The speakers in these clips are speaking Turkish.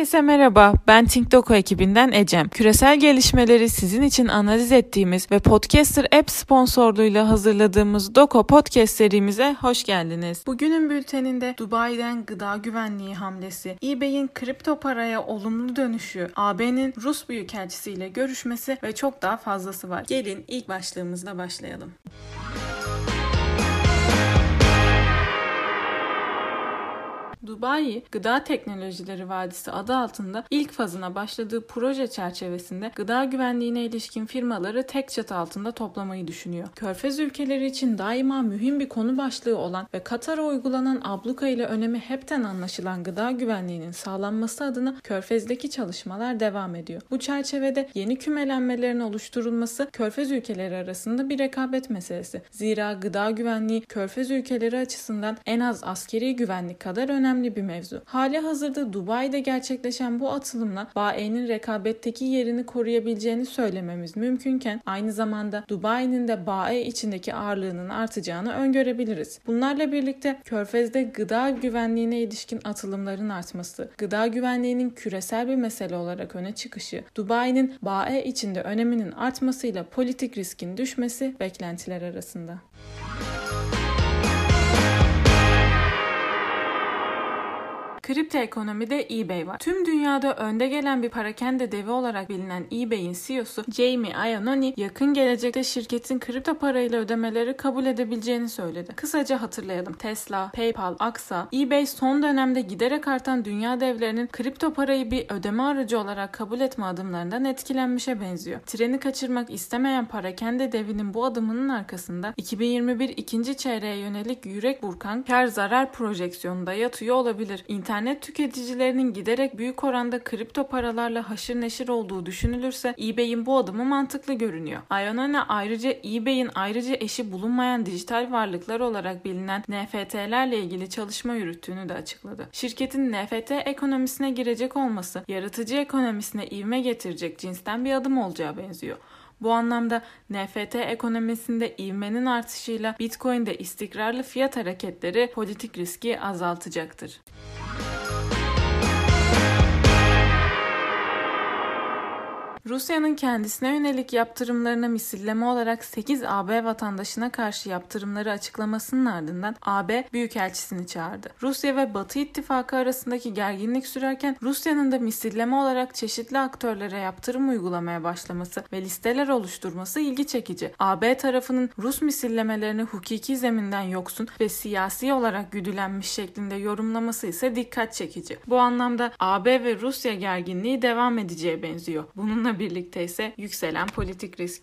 Herkese merhaba, ben TinkDoku ekibinden Ecem. Küresel gelişmeleri sizin için analiz ettiğimiz ve Podcaster App sponsorluğuyla hazırladığımız Doko Podcast serimize hoş geldiniz. Bugünün bülteninde Dubai'den gıda güvenliği hamlesi, eBay'in kripto paraya olumlu dönüşü, AB'nin Rus Büyükelçisiyle görüşmesi ve çok daha fazlası var. Gelin ilk başlığımızla başlayalım. Dubai, Gıda Teknolojileri Vadisi adı altında ilk fazına başladığı proje çerçevesinde gıda güvenliğine ilişkin firmaları tek çatı altında toplamayı düşünüyor. Körfez ülkeleri için daima mühim bir konu başlığı olan ve Katar'a uygulanan abluka ile önemi hepten anlaşılan gıda güvenliğinin sağlanması adına Körfez'deki çalışmalar devam ediyor. Bu çerçevede yeni kümelenmelerin oluşturulması Körfez ülkeleri arasında bir rekabet meselesi. Zira gıda güvenliği Körfez ülkeleri açısından en az askeri güvenlik kadar önemli önemli bir mevzu. Hali hazırda Dubai'de gerçekleşen bu atılımla BAE'nin rekabetteki yerini koruyabileceğini söylememiz mümkünken aynı zamanda Dubai'nin de BAE içindeki ağırlığının artacağını öngörebiliriz. Bunlarla birlikte Körfez'de gıda güvenliğine ilişkin atılımların artması, gıda güvenliğinin küresel bir mesele olarak öne çıkışı, Dubai'nin BAE içinde öneminin artmasıyla politik riskin düşmesi beklentiler arasında. Kripto ekonomide eBay var. Tüm dünyada önde gelen bir parakende devi olarak bilinen eBay'in CEO'su Jamie Iannone yakın gelecekte şirketin kripto parayla ödemeleri kabul edebileceğini söyledi. Kısaca hatırlayalım. Tesla, PayPal, Aksa, eBay son dönemde giderek artan dünya devlerinin kripto parayı bir ödeme aracı olarak kabul etme adımlarından etkilenmişe benziyor. Treni kaçırmak istemeyen parakende devinin bu adımının arkasında 2021 ikinci çeyreğe yönelik yürek burkan kar zarar projeksiyonunda yatıyor olabilir. İnternet internet tüketicilerinin giderek büyük oranda kripto paralarla haşır neşir olduğu düşünülürse eBay'in bu adımı mantıklı görünüyor. Ionone ayrıca eBay'in ayrıca eşi bulunmayan dijital varlıklar olarak bilinen NFT'lerle ilgili çalışma yürüttüğünü de açıkladı. Şirketin NFT ekonomisine girecek olması yaratıcı ekonomisine ivme getirecek cinsten bir adım olacağı benziyor. Bu anlamda NFT ekonomisinde ivmenin artışıyla Bitcoin'de istikrarlı fiyat hareketleri politik riski azaltacaktır. Rusya'nın kendisine yönelik yaptırımlarına misilleme olarak 8 AB vatandaşına karşı yaptırımları açıklamasının ardından AB Büyükelçisini çağırdı. Rusya ve Batı ittifakı arasındaki gerginlik sürerken Rusya'nın da misilleme olarak çeşitli aktörlere yaptırım uygulamaya başlaması ve listeler oluşturması ilgi çekici. AB tarafının Rus misillemelerini hukuki zeminden yoksun ve siyasi olarak güdülenmiş şeklinde yorumlaması ise dikkat çekici. Bu anlamda AB ve Rusya gerginliği devam edeceğe benziyor. Bununla birlikte ise yükselen politik risk.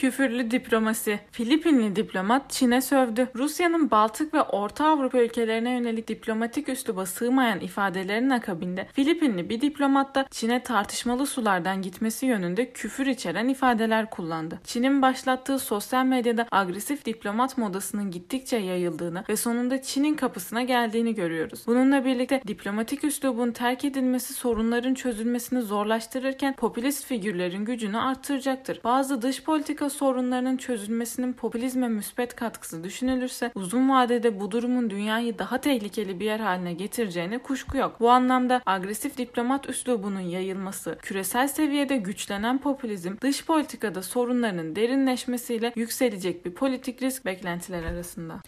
Küfürlü diplomasi. Filipinli diplomat Çin'e sövdü. Rusya'nın Baltık ve Orta Avrupa ülkelerine yönelik diplomatik üsluba sığmayan ifadelerin akabinde Filipinli bir diplomat da Çin'e tartışmalı sulardan gitmesi yönünde küfür içeren ifadeler kullandı. Çin'in başlattığı sosyal medyada agresif diplomat modasının gittikçe yayıldığını ve sonunda Çin'in kapısına geldiğini görüyoruz. Bununla birlikte diplomatik üslubun terk edilmesi sorunların çözülmesini zorlaştırırken popülist figürlerin gücünü arttıracaktır. Bazı dış politika sorunlarının çözülmesinin popülizme müspet katkısı düşünülürse uzun vadede bu durumun dünyayı daha tehlikeli bir yer haline getireceğine kuşku yok. Bu anlamda agresif diplomat üslubunun yayılması, küresel seviyede güçlenen popülizm, dış politikada sorunların derinleşmesiyle yükselecek bir politik risk beklentiler arasında.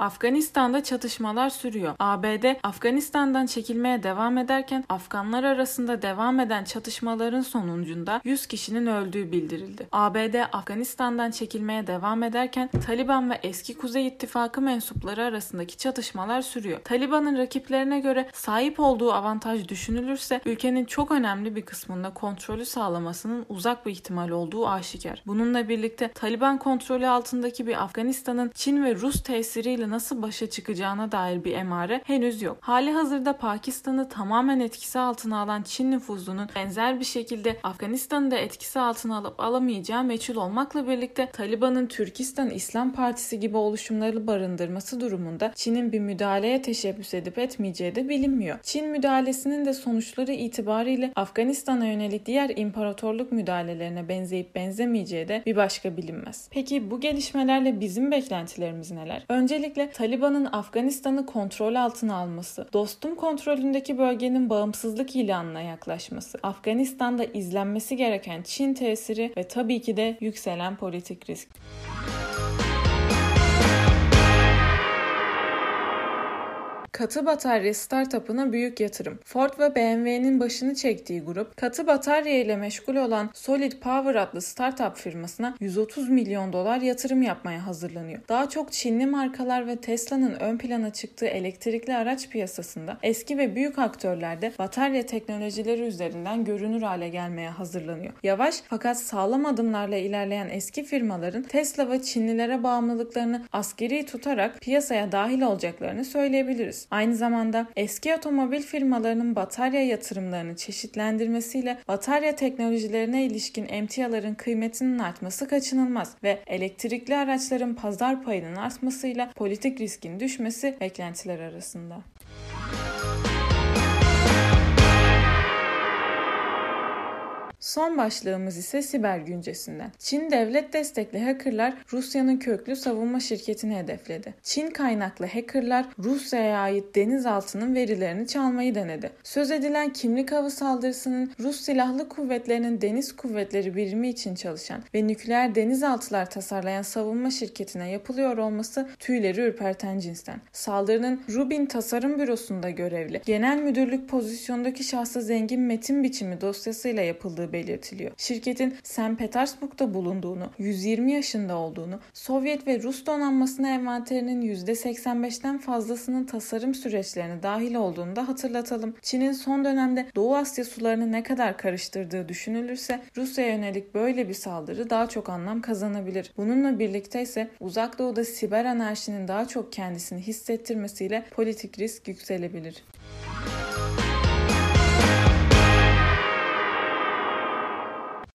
Afganistan'da çatışmalar sürüyor. ABD Afganistan'dan çekilmeye devam ederken Afganlar arasında devam eden çatışmaların sonucunda 100 kişinin öldüğü bildirildi. ABD Afganistan'dan çekilmeye devam ederken Taliban ve eski Kuzey İttifakı mensupları arasındaki çatışmalar sürüyor. Taliban'ın rakiplerine göre sahip olduğu avantaj düşünülürse ülkenin çok önemli bir kısmında kontrolü sağlamasının uzak bir ihtimal olduğu aşikar. Bununla birlikte Taliban kontrolü altındaki bir Afganistan'ın Çin ve Rus tesiriyle ile nasıl başa çıkacağına dair bir emare henüz yok. Hali hazırda Pakistan'ı tamamen etkisi altına alan Çin nüfuzunun benzer bir şekilde Afganistan'ı da etkisi altına alıp alamayacağı meçhul olmakla birlikte Taliban'ın Türkistan İslam Partisi gibi oluşumları barındırması durumunda Çin'in bir müdahaleye teşebbüs edip etmeyeceği de bilinmiyor. Çin müdahalesinin de sonuçları itibariyle Afganistan'a yönelik diğer imparatorluk müdahalelerine benzeyip benzemeyeceği de bir başka bilinmez. Peki bu gelişmelerle bizim beklentilerimiz neler? Öncelikle Taliban'ın Afganistan'ı kontrol altına alması, dostum kontrolündeki bölgenin bağımsızlık ilanına yaklaşması, Afganistan'da izlenmesi gereken Çin tesiri ve tabii ki de yükselen politik risk. Katı batarya startup'ına büyük yatırım. Ford ve BMW'nin başını çektiği grup, katı batarya ile meşgul olan Solid Power adlı startup firmasına 130 milyon dolar yatırım yapmaya hazırlanıyor. Daha çok Çinli markalar ve Tesla'nın ön plana çıktığı elektrikli araç piyasasında eski ve büyük aktörler de batarya teknolojileri üzerinden görünür hale gelmeye hazırlanıyor. Yavaş fakat sağlam adımlarla ilerleyen eski firmaların Tesla ve Çinlilere bağımlılıklarını askeri tutarak piyasaya dahil olacaklarını söyleyebiliriz. Aynı zamanda eski otomobil firmalarının batarya yatırımlarını çeşitlendirmesiyle batarya teknolojilerine ilişkin emtiaların kıymetinin artması kaçınılmaz ve elektrikli araçların pazar payının artmasıyla politik riskin düşmesi beklentiler arasında. Son başlığımız ise siber güncesinden. Çin devlet destekli hackerlar Rusya'nın köklü savunma şirketini hedefledi. Çin kaynaklı hackerlar Rusya'ya ait denizaltının verilerini çalmayı denedi. Söz edilen kimlik avı saldırısının Rus Silahlı Kuvvetleri'nin deniz kuvvetleri birimi için çalışan ve nükleer denizaltılar tasarlayan savunma şirketine yapılıyor olması tüyleri ürperten cinsten. Saldırının Rubin Tasarım Bürosu'nda görevli genel müdürlük pozisyondaki şahsa zengin metin biçimi dosyasıyla yapıldığı belirtiliyor. Şirketin St. Petersburg'da bulunduğunu, 120 yaşında olduğunu, Sovyet ve Rus donanmasına envanterinin %85'ten fazlasının tasarım süreçlerine dahil olduğunu da hatırlatalım. Çin'in son dönemde Doğu Asya sularını ne kadar karıştırdığı düşünülürse Rusya'ya yönelik böyle bir saldırı daha çok anlam kazanabilir. Bununla birlikte ise Uzak Doğu'da siber anarşinin daha çok kendisini hissettirmesiyle politik risk yükselebilir.